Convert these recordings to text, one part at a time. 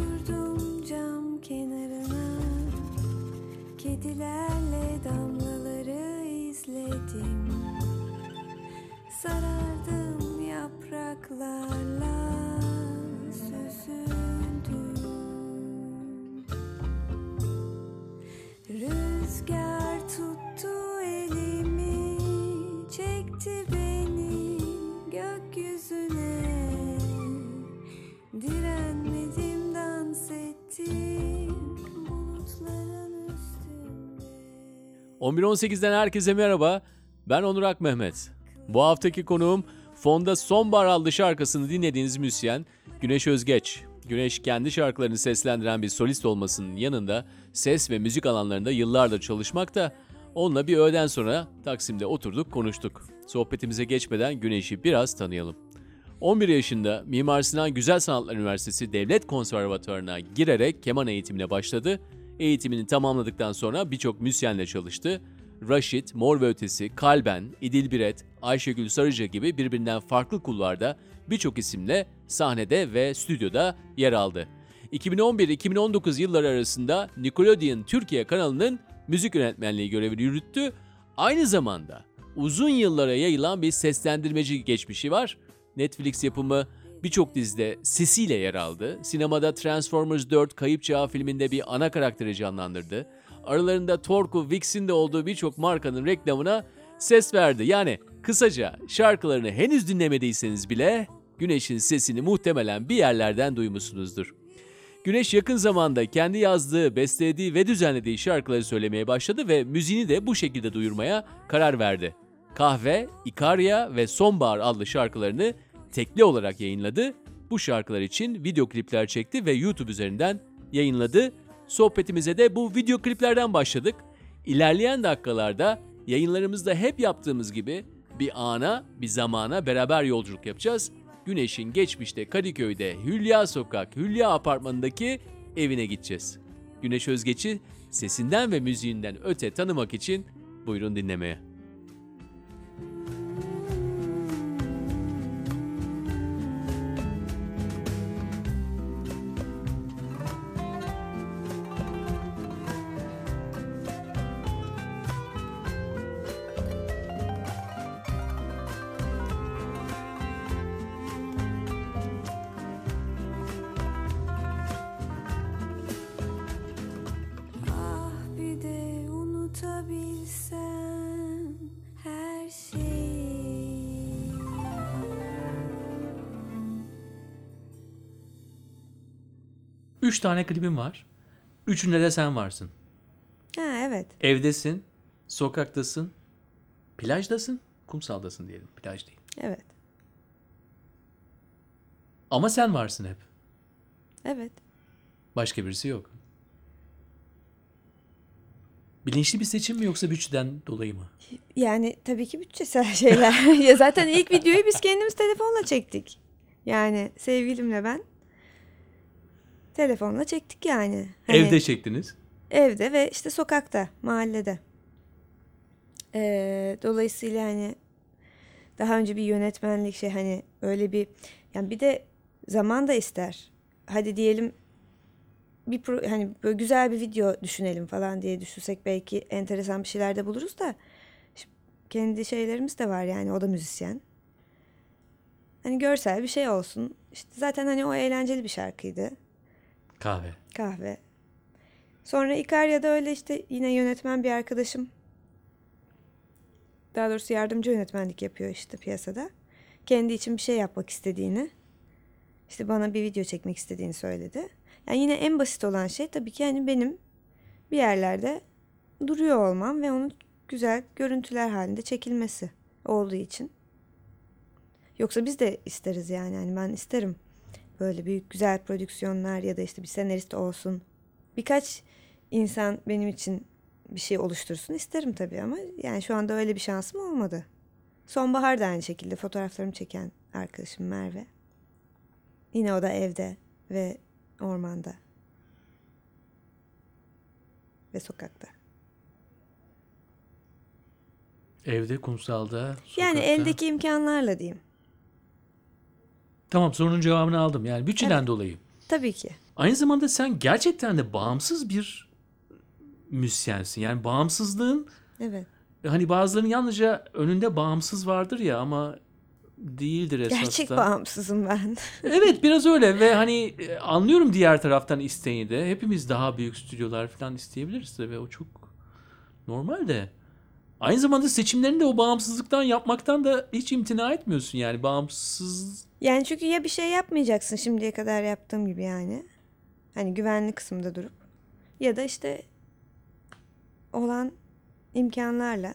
Oturdum cam kenarına. Kedilerle damlaları izledim 11.18'den herkese merhaba. Ben Onur Ak Mehmet. Bu haftaki konuğum fonda Sonbahar adlı şarkısını dinlediğiniz müzisyen Güneş Özgeç. Güneş kendi şarkılarını seslendiren bir solist olmasının yanında ses ve müzik alanlarında yıllardır çalışmakta. Onunla bir öğleden sonra Taksim'de oturduk konuştuk. Sohbetimize geçmeden Güneş'i biraz tanıyalım. 11 yaşında Mimar Sinan Güzel Sanatlar Üniversitesi Devlet Konservatuvarı'na girerek keman eğitimine başladı. Eğitimini tamamladıktan sonra birçok müzisyenle çalıştı. Raşit, Mor ve Ötesi, Kalben, İdil Biret, Ayşegül Sarıca gibi birbirinden farklı kulvarda birçok isimle sahnede ve stüdyoda yer aldı. 2011-2019 yılları arasında Nickelodeon Türkiye kanalının müzik yönetmenliği görevini yürüttü. Aynı zamanda uzun yıllara yayılan bir seslendirmeci geçmişi var. Netflix yapımı birçok dizide sesiyle yer aldı. Sinemada Transformers 4 Kayıp Çağ filminde bir ana karakteri canlandırdı. Aralarında Torku, Vix'in de olduğu birçok markanın reklamına ses verdi. Yani kısaca şarkılarını henüz dinlemediyseniz bile Güneş'in sesini muhtemelen bir yerlerden duymuşsunuzdur. Güneş yakın zamanda kendi yazdığı, bestelediği ve düzenlediği şarkıları söylemeye başladı ve müziğini de bu şekilde duyurmaya karar verdi. Kahve, İkarya ve Sonbahar adlı şarkılarını tekli olarak yayınladı. Bu şarkılar için video klipler çekti ve YouTube üzerinden yayınladı. Sohbetimize de bu video kliplerden başladık. İlerleyen dakikalarda yayınlarımızda hep yaptığımız gibi bir ana, bir zamana beraber yolculuk yapacağız. Güneş'in geçmişte Kadıköy'de Hülya Sokak, Hülya Apartmanı'ndaki evine gideceğiz. Güneş Özgeç'i sesinden ve müziğinden öte tanımak için buyurun dinlemeye. Unutabilsem her şeyi Üç tane klibim var. Üçünde de sen varsın. Ha evet Evdesin, sokaktasın, plajdasın, kumsaldasın diyelim. Plaj değil. evet Ama sen varsın hep. evet Başka birisi yok. Bilinçli bir seçim mi yoksa bütçeden dolayı mı? Yani tabii ki bütçesel şeyler. ya zaten ilk videoyu biz kendimiz telefonla çektik. Yani sevgilimle ben telefonla çektik yani. Hani Evde çektiniz. Evde ve işte sokakta, mahallede. Ee, dolayısıyla hani daha önce bir yönetmenlik şey hani öyle bir yani bir de zaman da ister. Hadi diyelim bir pro, hani böyle güzel bir video düşünelim falan diye düşünsek belki enteresan bir şeyler de buluruz da kendi şeylerimiz de var yani o da müzisyen. Hani görsel bir şey olsun. İşte zaten hani o eğlenceli bir şarkıydı. Kahve. Kahve. Sonra İkarya'da öyle işte yine yönetmen bir arkadaşım. Daha doğrusu yardımcı yönetmenlik yapıyor işte piyasada. Kendi için bir şey yapmak istediğini. işte bana bir video çekmek istediğini söyledi. Yani yine en basit olan şey tabii ki hani benim bir yerlerde duruyor olmam ve onun güzel görüntüler halinde çekilmesi olduğu için. Yoksa biz de isteriz yani. yani ben isterim böyle büyük güzel prodüksiyonlar ya da işte bir senarist olsun. Birkaç insan benim için bir şey oluştursun isterim tabii ama yani şu anda öyle bir şansım olmadı. Sonbahar da aynı şekilde fotoğraflarımı çeken arkadaşım Merve. Yine o da evde ve ormanda ve sokakta. Evde, kumsalda, sokakta. Yani eldeki imkanlarla diyeyim. Tamam sorunun cevabını aldım. Yani bütçeden Evet. dolayı. Tabii ki. Aynı zamanda sen gerçekten de bağımsız bir müzisyensin. Yani bağımsızlığın Evet. hani bazılarının yalnızca önünde bağımsız vardır ya ama değildir esasında. Gerçek bağımsızım ben. Evet biraz öyle ve hani e, anlıyorum diğer taraftan isteğini de. Hepimiz daha büyük stüdyolar falan isteyebiliriz de ve o çok normal de. Aynı zamanda seçimlerini de o bağımsızlıktan yapmaktan da hiç imtina etmiyorsun yani bağımsız Yani çünkü ya bir şey yapmayacaksın şimdiye kadar yaptığım gibi yani. Hani güvenli kısımda durup. Ya da işte olan imkanlarla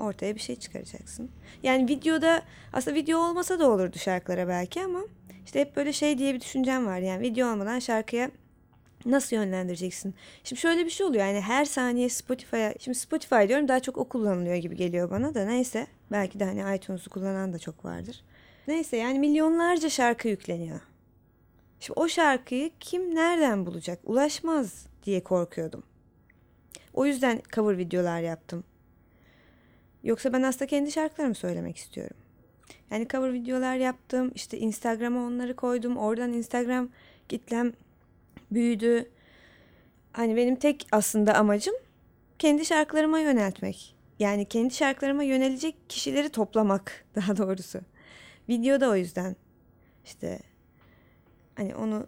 ortaya bir şey çıkaracaksın. Yani videoda aslında video olmasa da olurdu şarkılara belki ama işte hep böyle şey diye bir düşüncem var. Yani video olmadan şarkıya nasıl yönlendireceksin? Şimdi şöyle bir şey oluyor yani her saniye Spotify'a şimdi Spotify diyorum daha çok o kullanılıyor gibi geliyor bana da neyse belki de hani iTunes'u kullanan da çok vardır. Neyse yani milyonlarca şarkı yükleniyor. Şimdi o şarkıyı kim nereden bulacak? Ulaşmaz diye korkuyordum. O yüzden cover videolar yaptım. Yoksa ben aslında kendi şarkılarımı söylemek istiyorum. Yani cover videolar yaptım. İşte Instagram'a onları koydum. Oradan Instagram kitlem büyüdü. Hani benim tek aslında amacım kendi şarkılarıma yöneltmek. Yani kendi şarkılarıma yönelecek kişileri toplamak daha doğrusu. Video da o yüzden. İşte hani onu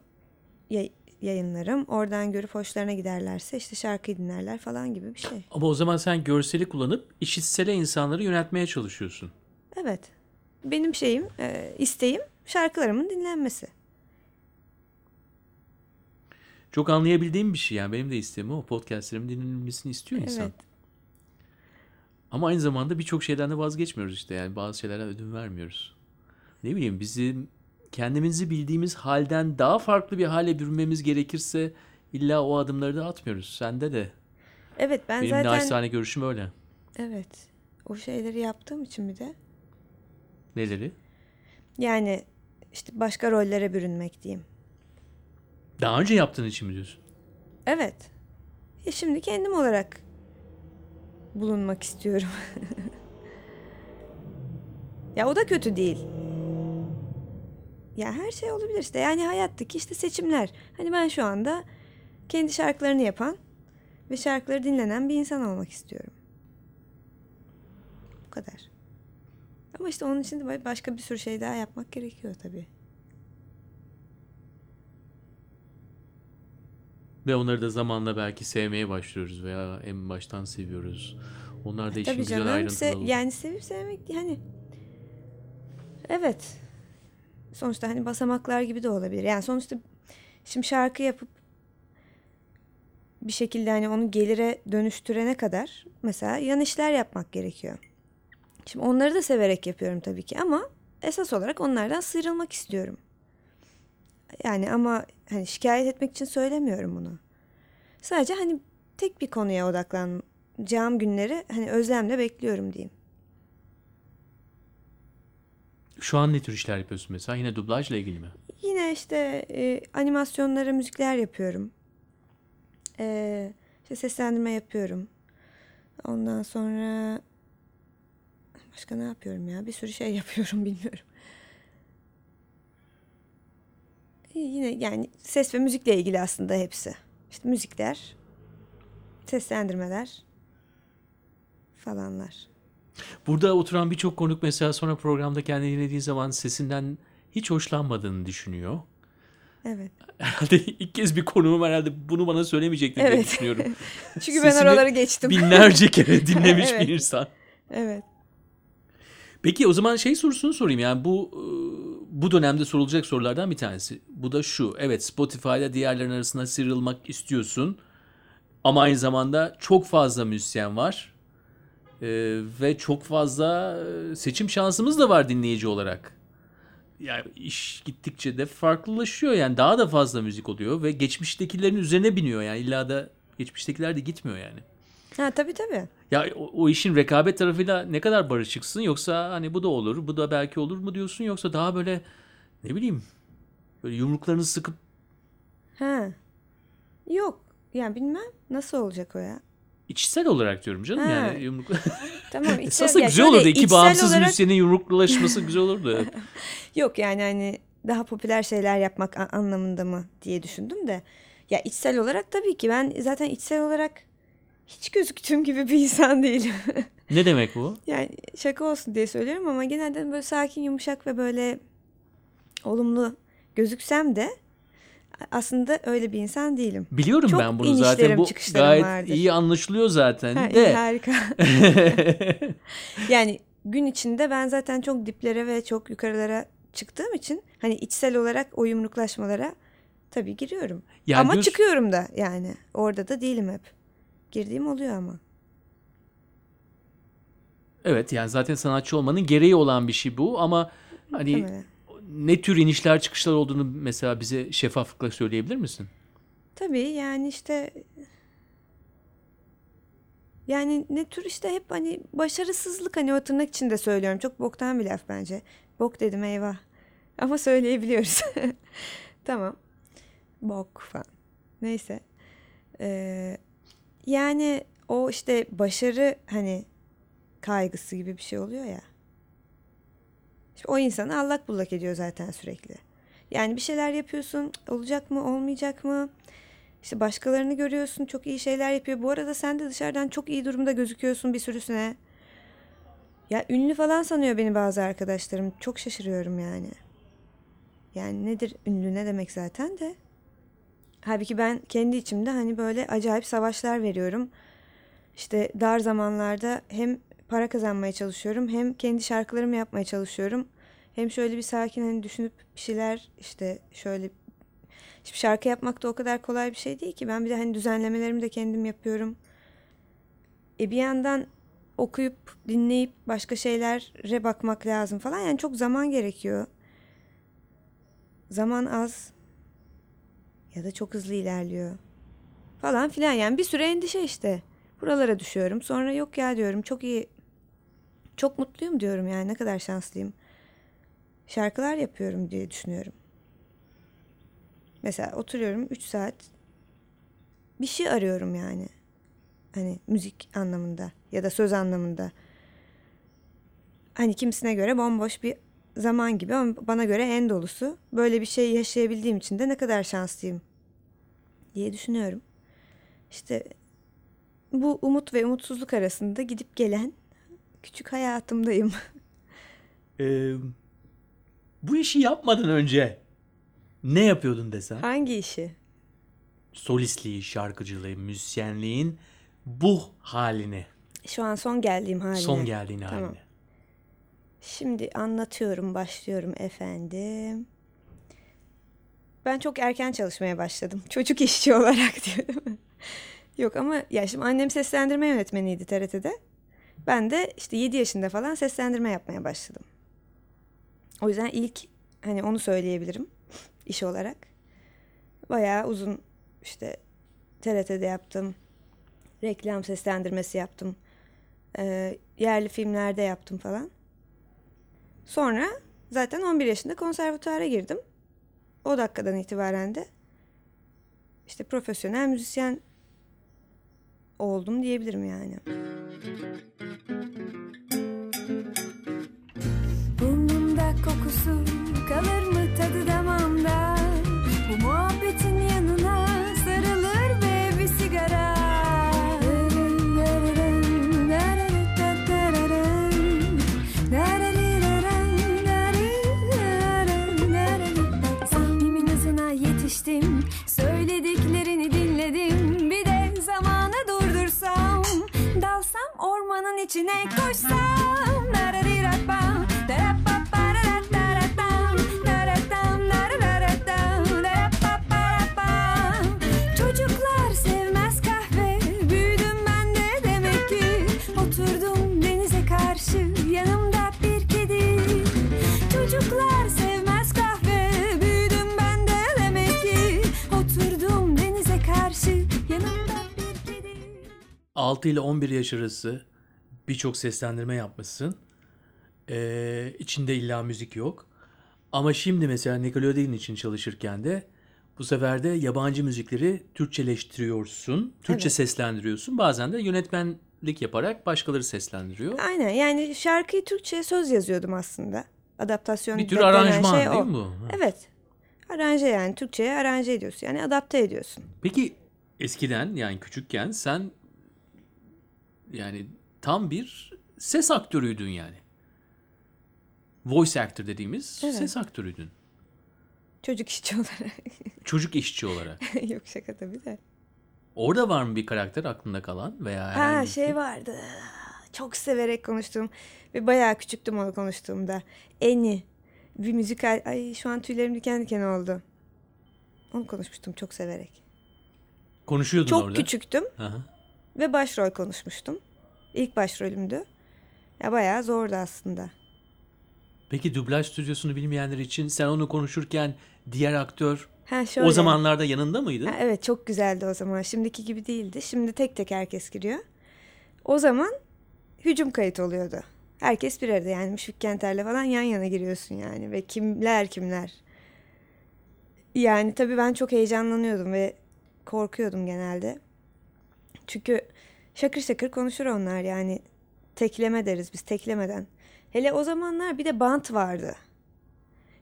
yayınlarım. Oradan görüp hoşlarına giderlerse işte şarkıyı dinlerler falan gibi bir şey. ama o zaman sen görseli kullanıp işitsele insanları yöneltmeye çalışıyorsun. Evet. Benim şeyim, e, isteğim şarkılarımın dinlenmesi. Çok anlayabildiğim bir şey yani benim de isteğim o podcastlerimin dinlenmesini istiyor insan. Evet. Ama aynı zamanda birçok şeyden de vazgeçmiyoruz işte yani bazı şeylerden ödün vermiyoruz. Ne bileyim bizim kendimizi bildiğimiz halden daha farklı bir hale bürünmemiz gerekirse illa o adımları da atmıyoruz. Sende de. Evet ben Benim zaten naçizane görüşüm öyle. evet o şeyleri yaptığım için bir de Neleri? yani işte başka rollere bürünmek diyeyim. Daha önce yaptığın için mi diyorsun? Evet. E şimdi kendim olarak bulunmak istiyorum. ya o da kötü değil. Ya her şey olabilir işte. Yani hayattaki işte seçimler. Hani ben şu anda kendi şarkılarını yapan ve şarkıları dinlenen bir insan olmak istiyorum. Bu kadar. Ama işte onun için de başka bir sürü şey daha yapmak gerekiyor tabii. Ve onları da zamanla belki sevmeye başlıyoruz veya en baştan seviyoruz. Onlar da işin Tabii güzel canım. ayrıntıları Se- yani sevip sevmek hani evet. Sonuçta hani basamaklar gibi de olabilir. Yani sonuçta şimdi şarkı yapıp bir şekilde hani onu gelire dönüştürene kadar mesela yan işler yapmak gerekiyor. Şimdi onları da severek yapıyorum tabii ki ama esas olarak onlardan sıyrılmak istiyorum. Yani ama hani şikayet etmek için söylemiyorum bunu. Sadece hani tek bir konuya odaklanacağım günleri hani özlemle bekliyorum diyeyim. Şu an ne tür işler yapıyorsun mesela? Yine dublajla ilgili mi? Yine işte e, animasyonlara müzikler yapıyorum. E, işte seslendirme yapıyorum. Ondan sonra başka ne yapıyorum ya? Bir sürü şey yapıyorum bilmiyorum. E, Yine yani ses ve müzikle ilgili aslında hepsi. İşte müzikler, seslendirmeler falanlar. Burada oturan birçok konuk mesela sonra programda kendini dinlediği zaman sesinden hiç hoşlanmadığını düşünüyor. Evet. Herhalde ilk kez bir konuğum herhalde bunu bana söylemeyecekti diye Evet. düşünüyorum. Çünkü ben oraları geçtim. Binlerce kere dinlemiş Evet. bir insan. Evet. Peki o zaman şey sorusunu sorayım yani bu e, bu dönemde sorulacak sorulardan bir tanesi. Bu da şu. Evet Spotify'da diğerlerin arasında sıyrılmak istiyorsun. Ama aynı zamanda çok fazla müzisyen var. E, ve çok fazla e, seçim şansımız da var dinleyici olarak. Yani iş gittikçe de farklılaşıyor yani daha da fazla müzik oluyor ve geçmiştekilerin üzerine biniyor yani illa da geçmiştekiler de gitmiyor yani. Ha tabii tabii. Ya o, o işin rekabet tarafıyla ne kadar barışıksın yoksa hani bu da olur, bu da belki olur mu diyorsun yoksa daha böyle ne bileyim böyle yumruklarını sıkıp Ha. Yok. Yani bilmem nasıl olacak o ya. İçsel olarak diyorum canım Ha. yani yumruk. Tamam. içsel- Esasında ya güzel olurdu iki bağımsız olarak- müzisyenin yumruklaşması güzel olurdu. Yok yani hani daha popüler şeyler yapmak anlamında mı diye düşündüm de. Ya içsel olarak tabii ki ben zaten içsel olarak hiç gözüktüğüm gibi bir insan değilim. Ne demek bu? yani şaka olsun diye söylüyorum ama genelde böyle sakin, yumuşak ve böyle olumlu gözüksem de aslında öyle bir insan değilim. Biliyorum Çok ben bunu zaten. Bu gayet vardır. iyi anlaşılıyor zaten Ha, iyi, de. harika. Yani gün içinde ben zaten çok diplere ve çok yukarılara çıktığım için hani içsel olarak o yumruklaşmalara tabii giriyorum. Ya ama diyorsun- çıkıyorum da yani. Orada da değilim hep. Girdiğim oluyor ama. Evet yani zaten sanatçı olmanın gereği olan bir şey bu ama hani Muhtemelen. Ne tür inişler çıkışlar olduğunu mesela bize şeffaflıkla söyleyebilir misin? Tabii yani işte yani ne tür işte hep hani başarısızlık hani o tırnak içinde söylüyorum. Çok boktan bir laf bence. Bok dedim eyvah. Ama söyleyebiliyoruz. tamam. Bok falan. Neyse. Ee, yani o işte başarı hani kaygısı gibi bir şey oluyor ya. O insanı allak bullak ediyor zaten sürekli. Yani bir şeyler yapıyorsun olacak mı olmayacak mı? İşte başkalarını görüyorsun çok iyi şeyler yapıyor. Bu arada sen de dışarıdan çok iyi durumda gözüküyorsun bir sürüsüne. Ya ünlü falan sanıyor beni bazı arkadaşlarım. Çok şaşırıyorum yani. Yani nedir ünlü ne demek zaten de. Halbuki ben kendi içimde hani böyle acayip savaşlar veriyorum. İşte dar zamanlarda hem para kazanmaya çalışıyorum hem kendi şarkılarımı yapmaya çalışıyorum. Hem şöyle bir sakin hani düşünüp bir şeyler işte şöyle Şimdi şarkı yapmak da o kadar kolay bir şey değil ki. Ben bir de hani düzenlemelerimi de kendim yapıyorum. E bir yandan okuyup dinleyip başka şeylere bakmak lazım falan. Yani çok zaman gerekiyor. Zaman az ya da çok hızlı ilerliyor. Falan filan yani bir süre endişe işte. Buralara düşüyorum. Sonra yok ya diyorum çok iyi. Çok mutluyum diyorum yani ne kadar şanslıyım. Şarkılar yapıyorum diye düşünüyorum. Mesela oturuyorum 3 saat bir şey arıyorum yani. Hani müzik anlamında ya da söz anlamında. Hani kimisine göre bomboş bir zaman gibi ama bana göre en dolusu. Böyle bir şey yaşayabildiğim için de ne kadar şanslıyım diye düşünüyorum. İşte bu umut ve umutsuzluk arasında gidip gelen küçük hayatımdayım. Ee, bu işi yapmadan önce ne yapıyordun desem? Hangi işi? Solistliği, şarkıcılığı, müzisyenliğin bu halini, Şu an son geldiğim haline. son geldiğin Tamam. halini. Şimdi anlatıyorum, başlıyorum efendim. Ben çok erken çalışmaya başladım. Çocuk işçi olarak diyor değil mi? Yok ama ya şimdi annem seslendirme yönetmeniydi TRT'de. Ben de işte 7 yaşında falan seslendirme yapmaya başladım. O yüzden ilk hani onu söyleyebilirim iş olarak. Bayağı uzun işte TRT'de yaptım. Reklam seslendirmesi yaptım. Ee, yerli filmlerde yaptım falan. Sonra zaten 11 yaşında konservatuara girdim. O dakikadan itibaren de işte profesyonel müzisyen oldum diyebilirim yani. Kokusu kalır mı tadı damağımda? Bu muhabbetin yanına sarılır ve bir sigara. Sahnemin hızına yetiştim Söylediklerini dinledim. Bir de zamanı durdursam Dalsam ormanın içine koşsam 6 ile 11 yaş arası birçok seslendirme yapmışsın. Ee, içinde illa müzik yok. Ama şimdi mesela Nickelodeon için çalışırken de bu sefer de yabancı müzikleri Türkçeleştiriyorsun. Türkçe Evet. seslendiriyorsun. Bazen de yönetmenlik yaparak başkaları seslendiriyor. Aynen yani şarkıyı Türkçe'ye söz yazıyordum aslında Adaptasyon Bir tür denen aranjman şey o. değil mi bu? Evet. Aranje yani Türkçe'ye aranje ediyorsun. Yani adapte ediyorsun. Peki eskiden yani küçükken sen yani tam bir ses aktörüydün yani. Voice actor dediğimiz Evet. ses aktörüydün. Çocuk işçi olarak. Çocuk işçi olarak. Yok şaka tabii de. Orada var mı bir karakter aklında kalan veya herhangi Ha şey vardı. Çok severek konuştuğum ve bayağı küçüktüm onu konuştuğumda. Eni. Bir müzikal. Ay şu an tüylerim diken diken oldu. Onu konuşmuştum çok severek. Konuşuyordun Çok orada. küçüktüm Aha. Ve başrol konuşmuştum. İlk başrolümdü. Ya bayağı zordu aslında. Peki dublaj stüdyosunu bilmeyenler için sen onu konuşurken diğer aktör Ha şöyle. o zamanlarda yanında mıydı? Ha, evet çok güzeldi o zaman. Şimdiki gibi değildi. Şimdi tek tek herkes giriyor. O zaman hücum kayıt oluyordu. Herkes bir arada yani Müşfik Kenter'le falan yan yana giriyorsun yani. Ve kimler kimler. Yani tabii ben çok heyecanlanıyordum ve korkuyordum genelde. Çünkü şakır şakır konuşur onlar yani. Tekleme deriz biz teklemeden. Hele o zamanlar bir de bant vardı.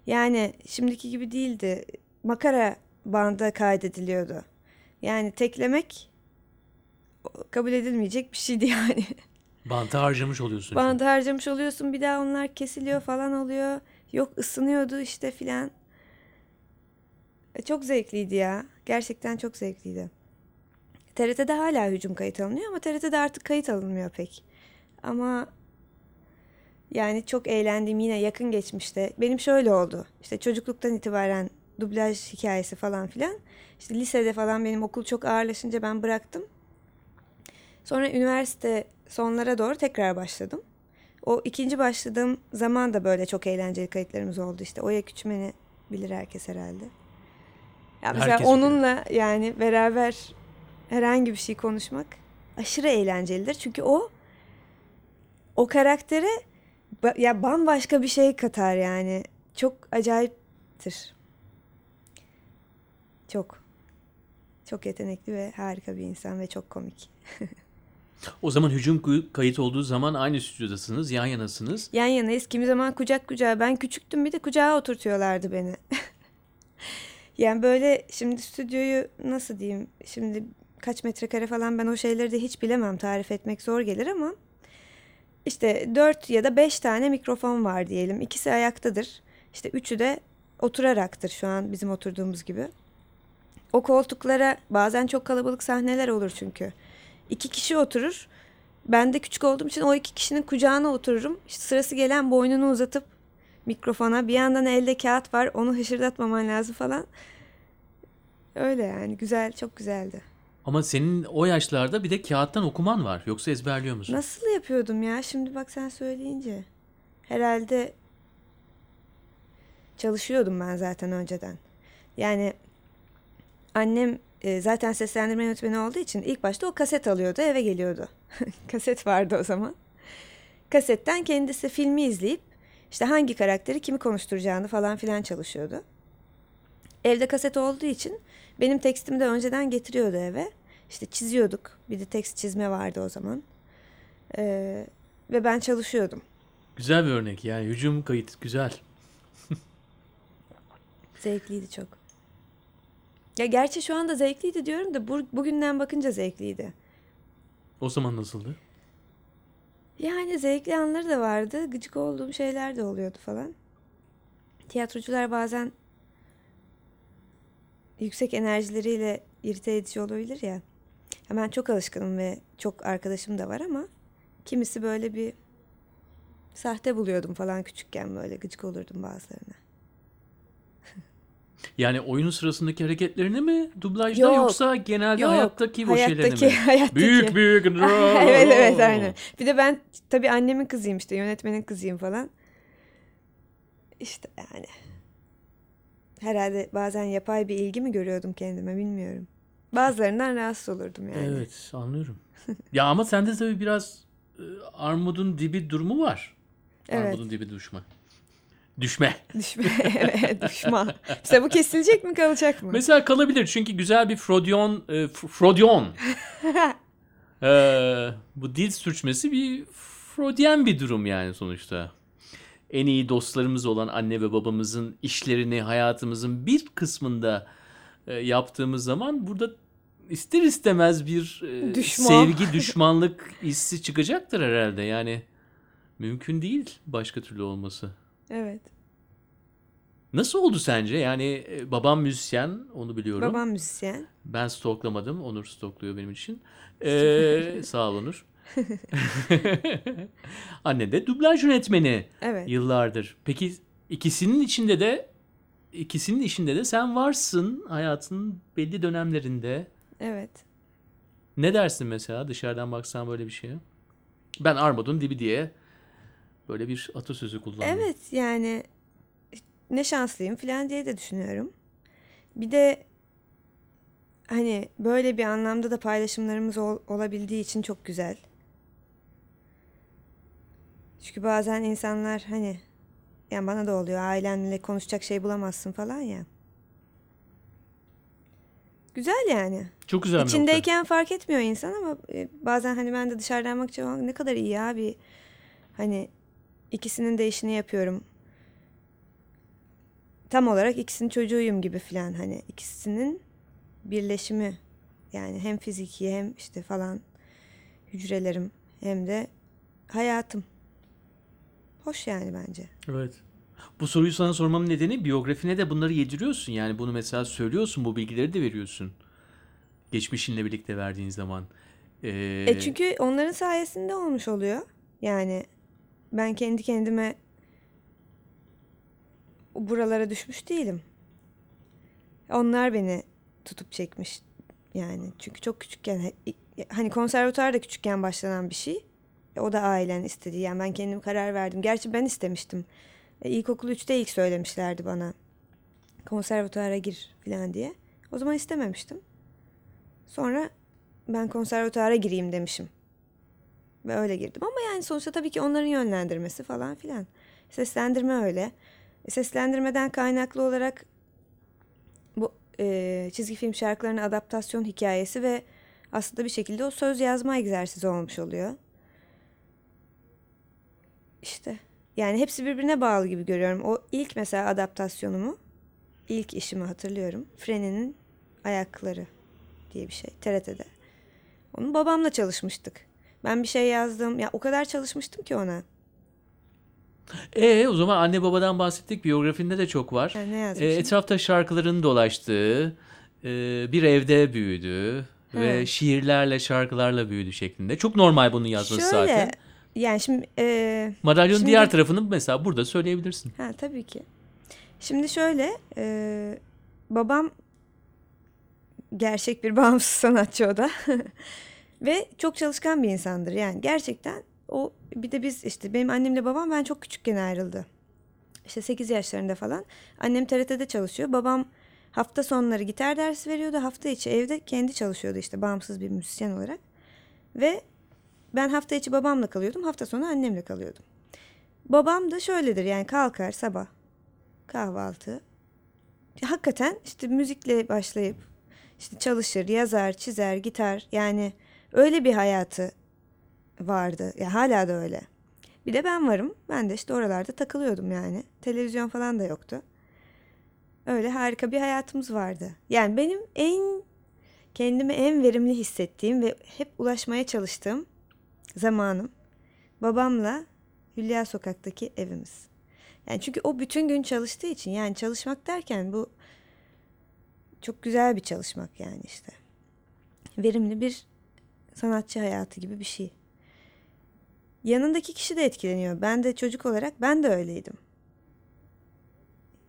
Yani şimdiki gibi değildi. Makara banda kaydediliyordu. Yani teklemek kabul edilmeyecek bir şeydi yani. Bantı harcamış oluyorsun. Bandı harcamış oluyorsun bir daha onlar kesiliyor falan oluyor. Yok ısınıyordu işte filan. E, Çok zevkliydi ya. Gerçekten çok zevkliydi. TRT'de hala hücum kayıt alınıyor ama TRT'de artık kayıt alınmıyor pek. Ama yani çok eğlendiğim yine yakın geçmişte. Benim şöyle oldu. İşte çocukluktan itibaren dublaj hikayesi falan filan. İşte lisede falan benim okul çok ağırlaşınca ben bıraktım. Sonra üniversite sonlara doğru tekrar başladım. O ikinci başladığım zaman da böyle çok eğlenceli kayıtlarımız oldu işte. Oya Küçümen'i bilir herkes herhalde. Ya mesela Herkes bilir. onunla yani beraber herhangi bir şey konuşmak aşırı eğlencelidir. Çünkü o o karaktere ya bambaşka bir şey katar yani. Çok acayiptir. Çok. Çok yetenekli ve harika bir insan ve çok komik. O zaman hücum kay- kayıt olduğu zaman aynı stüdyodasınız, yan yanasınız. Yan yanayız. Kimi zaman kucak kucağa. Ben küçüktüm bir de kucağa oturtuyorlardı beni. yani böyle şimdi stüdyoyu nasıl diyeyim? Şimdi kaç metrekare falan ben o şeyleri de hiç bilemem. Tarif etmek zor gelir ama işte dört ya da beş tane mikrofon var diyelim. İkisi ayaktadır. İşte üçü de oturaraktır şu an bizim oturduğumuz gibi. O koltuklara bazen çok kalabalık sahneler olur çünkü. İki kişi oturur. Ben de küçük olduğum için o iki kişinin kucağına otururum. İşte sırası gelen boynunu uzatıp mikrofona bir yandan elde kağıt var onu hışırdatmaman lazım falan. Öyle yani güzel çok güzeldi. Ama senin o yaşlarda bir de kağıttan okuman var. Yoksa ezberliyor musun? Nasıl yapıyordum ya şimdi bak sen söyleyince. Herhalde çalışıyordum ben zaten önceden. Yani annem e, zaten seslendirme yönetmeni olduğu için ilk başta o kaset alıyordu eve geliyordu. kaset vardı o zaman. Kasetten kendisi filmi izleyip işte hangi karakteri kimi konuşturacağını falan filan çalışıyordu. Evde kaset olduğu için benim tekstimi de önceden getiriyordu eve. İşte çiziyorduk. Bir de tekst çizme vardı o zaman. Ee, ve ben çalışıyordum. Güzel bir örnek yani hücum kayıt güzel. Zevkliydi çok. Ya gerçi şu anda zevkliydi diyorum da bu, bugünden bakınca zevkliydi. O zaman nasıldı? Yani zevkli anları da vardı. Gıcık olduğum şeyler de oluyordu falan. Tiyatrocular bazen yüksek enerjileriyle irite edici olabilir ya. Ben çok alışkınım ve çok arkadaşım da var ama kimisi böyle bir sahte buluyordum falan küçükken böyle gıcık olurdum bazılarına. Yani oyunun sırasındaki hareketlerini mi dublajda Yok. yoksa genelde Yok, hayattaki şeylerini hayattaki- mi? hayattaki. Büyük büyük. evet evet aynen. Bir de ben tabii annemin kızıyım işte yönetmenin kızıyım falan. İşte yani. Herhalde bazen yapay bir ilgi mi görüyordum kendime bilmiyorum. Bazılarından rahatsız olurdum yani. Evet anlıyorum. ya ama sende tabii biraz e, armudun dibi durumu var. Evet. Armudun dibi düşme. Düşme. Düşme, evet, düşman. İşte bu kesilecek mi kalacak mı? Mesela kalabilir çünkü güzel bir Freudian, e, F- Freudian. Ee, bu dil sürçmesi bir Freudian bir durum yani sonuçta. En iyi dostlarımız olan anne ve babamızın işlerini hayatımızın bir kısmında e, yaptığımız zaman burada ister istemez bir e, Düşman. sevgi düşmanlık hissi çıkacaktır herhalde. Yani mümkün değil başka türlü olması. Evet. Nasıl oldu sence? Yani e, babam müzisyen, onu biliyorum. Babam müzisyen. Ben stoklamadım. Onur stokluyor benim için. Ee, sağ ol Onur. Anne de dublaj yönetmeni Evet. yıllardır. Peki ikisinin içinde de ikisinin işinde de sen varsın hayatının belli dönemlerinde. Evet. Ne dersin mesela dışarıdan baksan böyle bir şeye? Ben armudun dibi diye böyle bir atasözü kullandım. Evet yani ne şanslıyım falan diye de düşünüyorum. Bir de hani böyle bir anlamda da paylaşımlarımız ol- olabildiği için çok güzel. Çünkü bazen insanlar hani yani bana da oluyor ailenle konuşacak şey bulamazsın falan ya. Güzel yani. Çok güzel bir nokta. İçindeyken fark etmiyor insan ama e, bazen hani ben de dışarıdan bakınca "Aa, ne kadar iyi abi. Hani ikisinin de işini yapıyorum. Tam olarak ikisinin çocuğuyum gibi falan hani ikisinin birleşimi yani hem fiziki hem işte falan hücrelerim hem de hayatım. Hoş yani bence. Evet. Bu soruyu sana sormamın nedeni biyografine de bunları yediriyorsun. Yani bunu mesela söylüyorsun, bu bilgileri de veriyorsun. Geçmişinle birlikte verdiğin zaman. Ee, E çünkü onların sayesinde olmuş oluyor. Yani ben kendi kendime buralara düşmüş değilim. Onlar beni tutup çekmiş. Yani çünkü çok küçükken hani konservatuar da küçükken başlanan bir şey. E, O da ailen istedi. Yani ben kendim karar verdim. Gerçi ben istemiştim. E, İlkokul 3'te ilk söylemişlerdi bana. Konservatuara gir falan diye. O zaman istememiştim. Sonra ben konservatuara gireyim demişim. Ve öyle girdim. Ama yani sonuçta tabii ki onların yönlendirmesi falan filan. Seslendirme öyle. E, Seslendirmeden kaynaklı olarak bu e, çizgi film şarkılarının adaptasyon hikayesi ve aslında bir şekilde o söz yazma egzersizi olmuş oluyor. İşte yani hepsi birbirine bağlı gibi görüyorum. O ilk mesela adaptasyonumu, ilk işimi hatırlıyorum. Freni'nin ayakları diye bir şey TRT'de. Onu babamla çalışmıştık. Ben bir şey yazdım. Ya o kadar çalışmıştım ki ona. E o zaman anne babadan bahsettik. Biyografinde de çok var. Yani ne E, yazmışım? etrafta şarkıların dolaştığı, e, bir evde büyüdü ve He. şiirlerle, şarkılarla büyüdü şeklinde. Çok normal bunu yazması Şöyle, zaten. Yani şimdi e, Madalyonun Şimdi- diğer tarafını mesela burada söyleyebilirsin. ha tabii ki. Şimdi şöyle, e, babam gerçek bir bağımsız sanatçı o da. Ve çok çalışkan bir insandır yani gerçekten o bir de biz işte benim annemle babam ben çok küçükken ayrıldı. İşte 8 yaşlarında falan. Annem TRT'de çalışıyor. Babam hafta sonları gitar dersi veriyordu. Hafta içi evde kendi çalışıyordu işte bağımsız bir müzisyen olarak. Ve ben hafta içi babamla kalıyordum. Hafta sonu annemle kalıyordum. Babam da şöyledir yani kalkar sabah kahvaltı. Hakikaten işte müzikle başlayıp işte çalışır, yazar, çizer, gitar yani öyle bir hayatı vardı. Ya hala da öyle. Bir de ben varım. Ben de işte oralarda takılıyordum yani. Televizyon falan da yoktu. Öyle harika bir hayatımız vardı. Yani benim en kendimi en verimli hissettiğim ve hep ulaşmaya çalıştığım zamanım babamla Hülya Sokak'taki evimiz. Yani çünkü o bütün gün çalıştığı için yani çalışmak derken bu çok güzel bir çalışmak yani işte. Verimli bir sanatçı hayatı gibi bir şey. Yanındaki kişi de etkileniyor. Ben de çocuk olarak ben de öyleydim.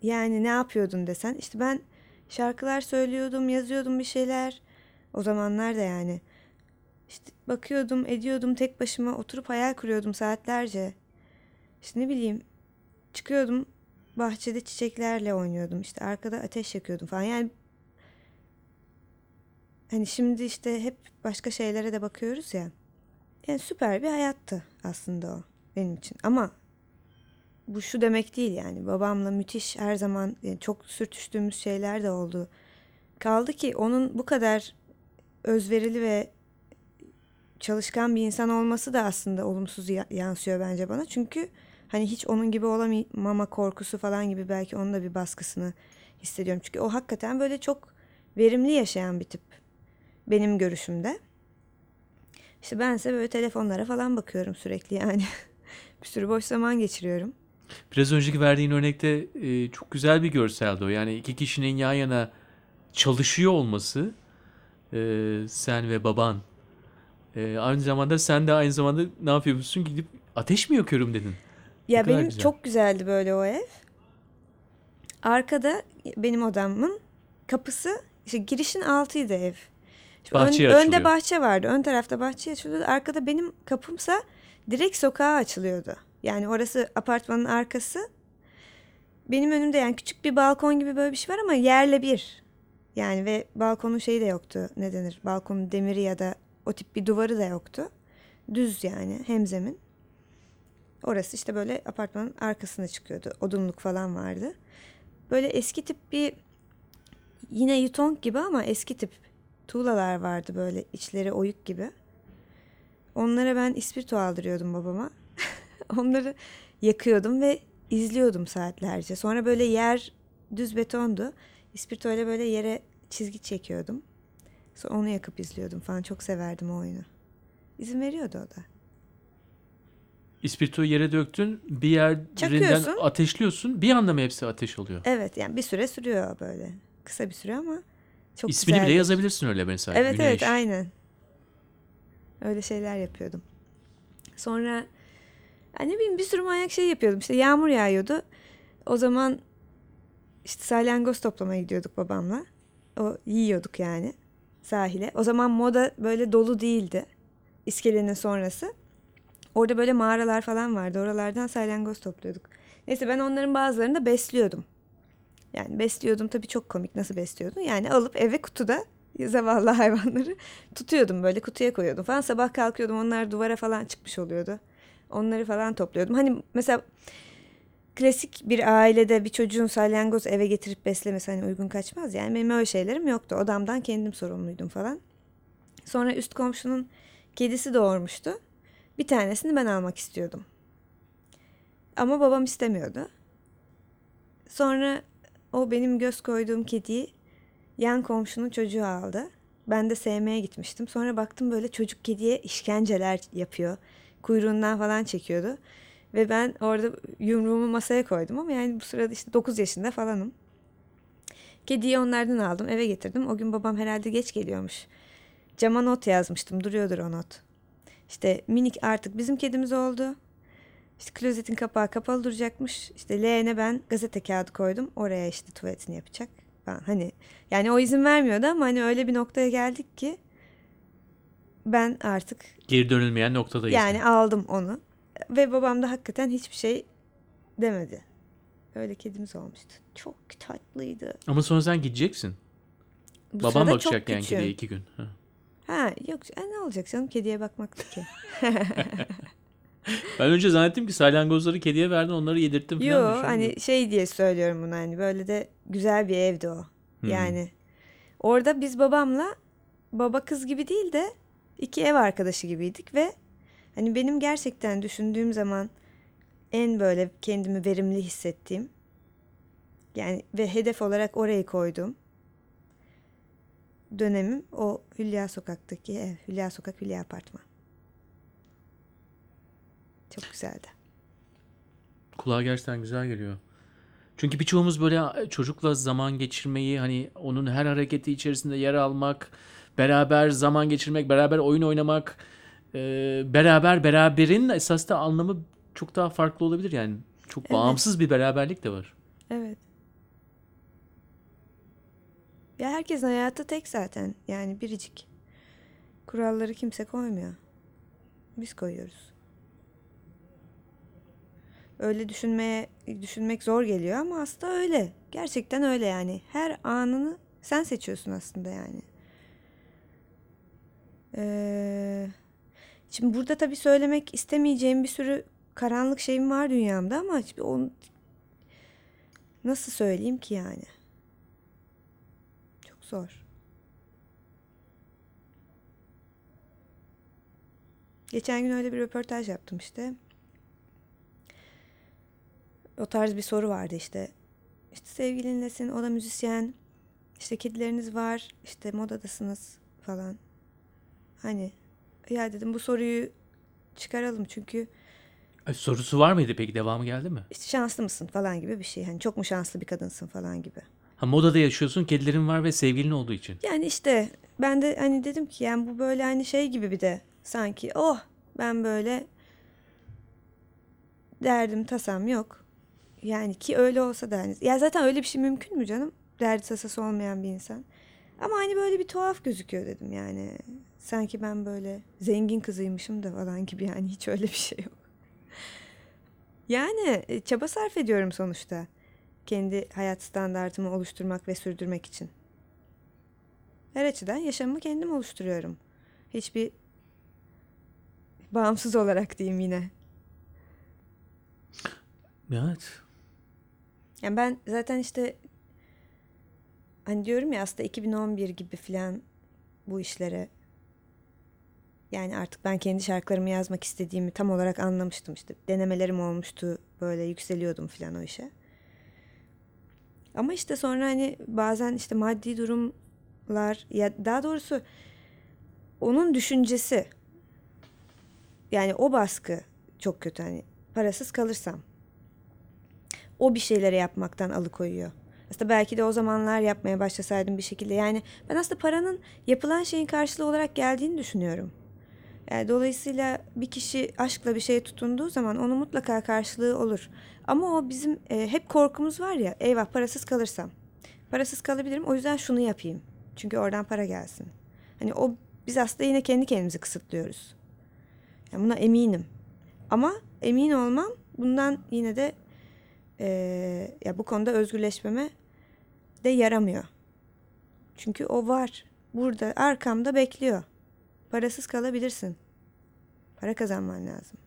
Yani ne yapıyordun desen işte ben şarkılar söylüyordum, yazıyordum bir şeyler. O zamanlar da yani. İşte bakıyordum, ediyordum tek başıma oturup hayal kuruyordum saatlerce. İşte ne bileyim çıkıyordum bahçede çiçeklerle oynuyordum. İşte arkada ateş yakıyordum falan. Yani hani şimdi işte hep başka şeylere de bakıyoruz ya. Yani süper bir hayattı aslında o benim için. Ama bu şu demek değil yani. Babamla müthiş her zaman yani çok sürtüştüğümüz şeyler de oldu. Kaldı ki onun bu kadar özverili ve çalışkan bir insan olması da aslında olumsuz ya- yansıyor bence bana. Çünkü Hani hiç onun gibi olamama korkusu falan gibi belki onun da bir baskısını hissediyorum. Çünkü o hakikaten böyle çok verimli yaşayan bir tip benim görüşümde. İşte bense böyle telefonlara falan bakıyorum sürekli yani. bir sürü boş zaman geçiriyorum. Biraz önceki verdiğin örnekte e, çok güzel bir görseldi o. Yani iki kişinin yan yana çalışıyor olması e, sen ve baban. E, aynı zamanda sen de aynı zamanda ne yapıyorsun? Gidip ateş mi yakıyorum dedin. Ya benim güzel. çok güzeldi böyle o ev. Arkada benim odamın kapısı işte girişin altıydı ev. Ön- Bahçeye önde açılıyor. bahçe vardı. Ön tarafta bahçe açılıyordu. Arkada benim kapımsa direkt sokağa açılıyordu. Yani orası apartmanın arkası. Benim önümde yani küçük bir balkon gibi böyle bir şey var ama yerle bir. Yani ve balkonun şeyi de yoktu. Ne denir? Balkonun demiri ya da o tip bir duvarı da yoktu. Düz yani hemzemin. Orası işte böyle apartmanın arkasına çıkıyordu. Odunluk falan vardı. Böyle eski tip bir yine yutong gibi ama eski tip tuğlalar vardı böyle içleri oyuk gibi. Onlara ben ispirto aldırıyordum babama. Onları yakıyordum ve izliyordum saatlerce. Sonra böyle yer düz betondu. İspirto ile böyle yere çizgi çekiyordum. Sonra onu yakıp izliyordum falan. Çok severdim o oyunu. İzin veriyordu o da. İspirtoyu yere döktün. Bir yerinden Çakıyorsun. ateşliyorsun. Bir anda mı hepsi ateş oluyor? Evet yani bir süre sürüyor böyle. Kısa bir süre ama çok İsmini bile güzeldi. yazabilirsin öyle mesela. Evet Güneş. evet aynen. Öyle şeyler yapıyordum. Sonra ya ne bileyim bir sürü manyak şey yapıyordum. İşte yağmur yağıyordu. O zaman işte salyangoz toplamaya gidiyorduk babamla. O yiyorduk yani sahile. O zaman moda böyle dolu değildi. İskelenin sonrası. Orada böyle mağaralar falan vardı. Oralardan salyangoz topluyorduk. Neyse ben onların bazılarını da besliyordum. Yani besliyordum tabii çok komik nasıl besliyordum. Yani alıp eve kutuda zavallı hayvanları tutuyordum böyle kutuya koyuyordum falan. Sabah kalkıyordum onlar duvara falan çıkmış oluyordu. Onları falan topluyordum. Hani mesela klasik bir ailede bir çocuğun salyangoz eve getirip beslemesi hani uygun kaçmaz. Yani benim öyle şeylerim yoktu. Odamdan kendim sorumluydum falan. Sonra üst komşunun kedisi doğurmuştu. Bir tanesini ben almak istiyordum. Ama babam istemiyordu. Sonra o benim göz koyduğum kediyi yan komşunun çocuğu aldı. Ben de sevmeye gitmiştim. Sonra baktım böyle çocuk kediye işkenceler yapıyor. Kuyruğundan falan çekiyordu. Ve ben orada yumruğumu masaya koydum ama yani bu sırada işte 9 yaşında falanım. Kediyi onlardan aldım eve getirdim. O gün babam herhalde geç geliyormuş. Cama not yazmıştım duruyordur o not. İşte minik artık bizim kedimiz oldu. İşte klozetin kapağı kapalı duracakmış. İşte leğene ben gazete kağıdı koydum. Oraya işte tuvaletini yapacak. Ben hani yani o izin vermiyordu ama hani öyle bir noktaya geldik ki ben artık Geri dönülmeyen noktadayız. yani aldım onu. Ve babam da hakikaten hiçbir şey demedi. Öyle kedimiz olmuştu. Çok tatlıydı. Ama sonra sen gideceksin. Bu Baban bakacak yani kediye iki gün. Ha. Ha yok e, ne olacak canım kediye bakmaktı ki. Ben önce zannettim ki salyangozları kediye verdin onları yedirttin falan. Yo düşündüm. hani şey diye söylüyorum bunu hani böyle de güzel bir evdi o. Hmm. Yani orada biz babamla baba kız gibi değil de iki ev arkadaşı gibiydik ve hani benim gerçekten düşündüğüm zaman en böyle kendimi verimli hissettiğim yani ve hedef olarak orayı koyduğum dönemim o Hülya Sokak'taki ev. Hülya Sokak, Hülya Apartman. Çok güzeldi. Kulağa gerçekten güzel geliyor. Çünkü birçoğumuz böyle çocukla zaman geçirmeyi hani onun her hareketi içerisinde yer almak, beraber zaman geçirmek, beraber oyun oynamak, e, beraber beraberin esas da anlamı çok daha farklı olabilir yani. Çok Evet. bağımsız bir beraberlik de var. Evet. Ya herkesin hayatı tek zaten. Yani biricik. Kuralları kimse koymuyor. Biz koyuyoruz. Öyle düşünmeye düşünmek zor geliyor ama aslında öyle. Gerçekten öyle yani. Her anını sen seçiyorsun aslında yani. Ee, şimdi burada tabii söylemek istemeyeceğim bir sürü karanlık şeyim var dünyamda ama hiçbir- on, Nasıl söyleyeyim ki yani? Çok zor. Geçen gün öyle bir röportaj yaptım işte. o tarz bir soru vardı işte. İşte sevgilinlesin, o da müzisyen. İşte kedileriniz var, işte modadasınız falan. Hani ya dedim bu soruyu çıkaralım çünkü Ay, Sorusu var mıydı peki? Devamı geldi mi? işte şanslı mısın falan gibi bir şey. Hani çok mu şanslı bir kadınsın falan gibi. Ha modada yaşıyorsun, kedilerin var ve sevgilin olduğu için. Yani işte ben de hani dedim ki yani bu böyle hani şey gibi bir de sanki oh ben böyle derdim tasam yok. Yani ki öyle olsa da hani ya zaten öyle bir şey mümkün mü canım? Derdi tasası olmayan bir insan. Ama hani böyle bir tuhaf gözüküyor dedim yani. Sanki ben böyle zengin kızıymışım da falan gibi yani hiç öyle bir şey yok. Yani e, çaba sarf ediyorum sonuçta. Kendi hayat standartımı oluşturmak ve sürdürmek için. Her açıdan yaşamımı kendim oluşturuyorum. Hiçbir bağımsız olarak diyeyim yine. Evet. Yani ben zaten işte hani diyorum ya aslında 2011 gibi falan bu işlere yani artık ben kendi şarkılarımı yazmak istediğimi tam olarak anlamıştım işte. Denemelerim olmuştu böyle yükseliyordum falan o işe. Ama işte sonra hani bazen işte maddi durumlar ya daha doğrusu onun düşüncesi yani o baskı çok kötü hani parasız kalırsam o bir şeyleri yapmaktan alıkoyuyor. Aslında belki de o zamanlar yapmaya başlasaydım bir şekilde. Yani ben aslında paranın yapılan şeyin karşılığı olarak geldiğini düşünüyorum. Yani dolayısıyla bir kişi aşkla bir şeye tutunduğu zaman onun mutlaka karşılığı olur. Ama o bizim e, hep korkumuz var ya eyvah parasız kalırsam. Parasız kalabilirim o yüzden şunu yapayım. Çünkü oradan para gelsin. Hani o biz aslında yine kendi kendimizi kısıtlıyoruz. Yani buna eminim. Ama emin olmam bundan yine de eee, ya bu konuda özgürleşmeme de yaramıyor. Çünkü o var. Burada arkamda bekliyor. Parasız kalabilirsin. Para kazanman lazım.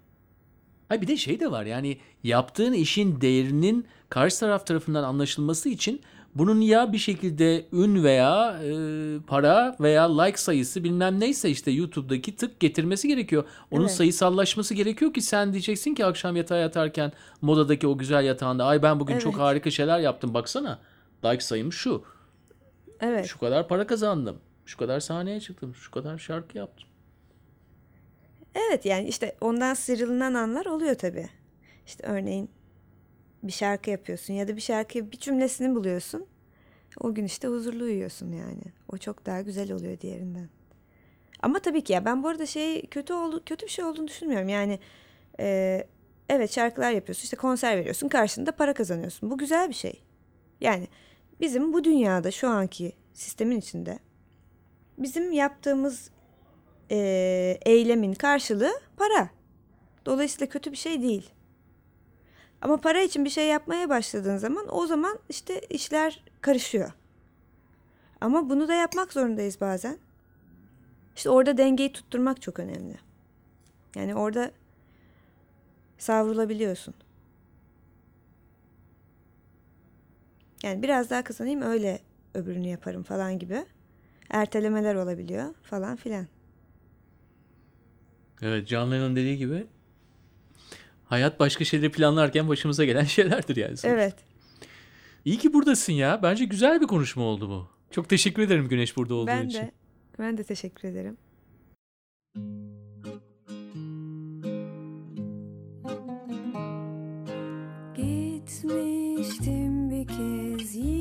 Hay bir de şey de var yani yaptığın işin değerinin karşı taraf tarafından anlaşılması için bunun ya bir şekilde ün veya e, para veya like sayısı bilmem neyse işte YouTube'daki tık getirmesi gerekiyor. Onun Evet. sayısallaşması gerekiyor ki sen diyeceksin ki akşam yatağa yatarken modadaki o güzel yatağında ay ben bugün çok Evet. harika şeyler yaptım baksana. Like sayım şu. Evet. Şu kadar para kazandım. Şu kadar sahneye çıktım. Şu kadar şarkı yaptım. Evet yani işte ondan sıyrılınan anlar oluyor tabii. İşte örneğin bir şarkı yapıyorsun ya da bir şarkıya bir cümlesini buluyorsun. O gün işte huzurlu uyuyorsun yani. O çok daha güzel oluyor diğerinden. Ama tabii ki ya ben bu arada şey kötü oldu kötü bir şey olduğunu düşünmüyorum. Yani e, evet şarkılar yapıyorsun işte konser veriyorsun karşında para kazanıyorsun. Bu güzel bir şey. Yani bizim bu dünyada şu anki sistemin içinde bizim yaptığımız e, eylemin karşılığı para. Dolayısıyla kötü bir şey değil. Ama para için bir şey yapmaya başladığın zaman o zaman işte işler karışıyor. Ama bunu da yapmak zorundayız bazen. İşte orada dengeyi tutturmak çok önemli. Yani orada savrulabiliyorsun. Yani biraz daha kazanayım öyle öbürünü yaparım falan gibi. Ertelemeler olabiliyor falan filan. Evet John Lennon dediği gibi hayat başka şeyleri planlarken başımıza gelen şeylerdir yani. sonuçta. Evet. İyi ki buradasın ya. Bence güzel bir konuşma oldu bu. Çok teşekkür ederim Güneş burada olduğun Ben için. de ben de teşekkür ederim. Gitmiştim bir kez yine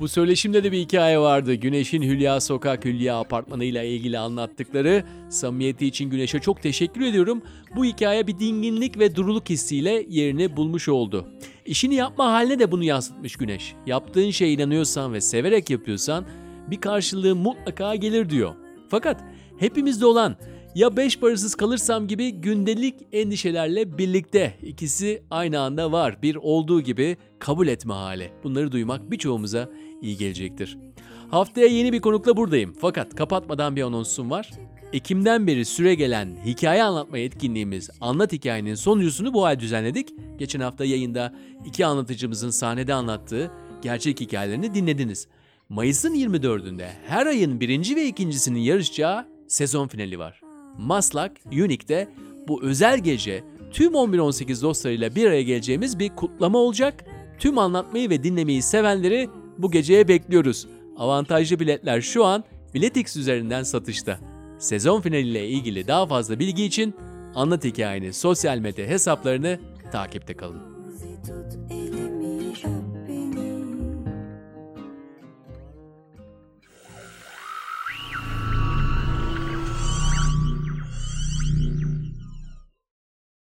Bu söyleşimde de bir hikaye vardı. Güneş'in Hülya Sokak Hülya Apartmanı ile ilgili anlattıkları. Samimiyeti için Güneş'e çok teşekkür ediyorum. Bu hikaye bir dinginlik ve duruluk hissiyle yerini bulmuş oldu. İşini yapma haline de bunu yansıtmış Güneş. Yaptığın şeye inanıyorsan ve severek yapıyorsan bir karşılığı mutlaka gelir diyor. Fakat hepimizde olan ya beş parasız kalırsam gibi gündelik endişelerle birlikte ikisi aynı anda var. Bir olduğu gibi kabul etme hali. Bunları duymak birçoğumuza iyi gelecektir. Haftaya yeni bir konukla buradayım. Fakat kapatmadan bir anonsum var. Ekim'den beri süre gelen hikaye anlatma etkinliğimiz Anlat Hikayenin sonuncusunu bu ay düzenledik. Geçen hafta yayında iki anlatıcımızın sahnede anlattığı gerçek hikayelerini dinlediniz. Mayıs'ın 24'ünde her ayın birinci ve ikincisinin yarışacağı sezon finali var. Maslak, Unique'de bu özel gece tüm 11-18 dostlarıyla bir araya geleceğimiz bir kutlama olacak. Tüm anlatmayı ve dinlemeyi sevenleri bu geceye bekliyoruz. Avantajlı biletler şu an Biletix üzerinden satışta. Sezon finaliyle ilgili daha fazla bilgi için Anlat Hikayenin sosyal medya hesaplarını takipte kalın.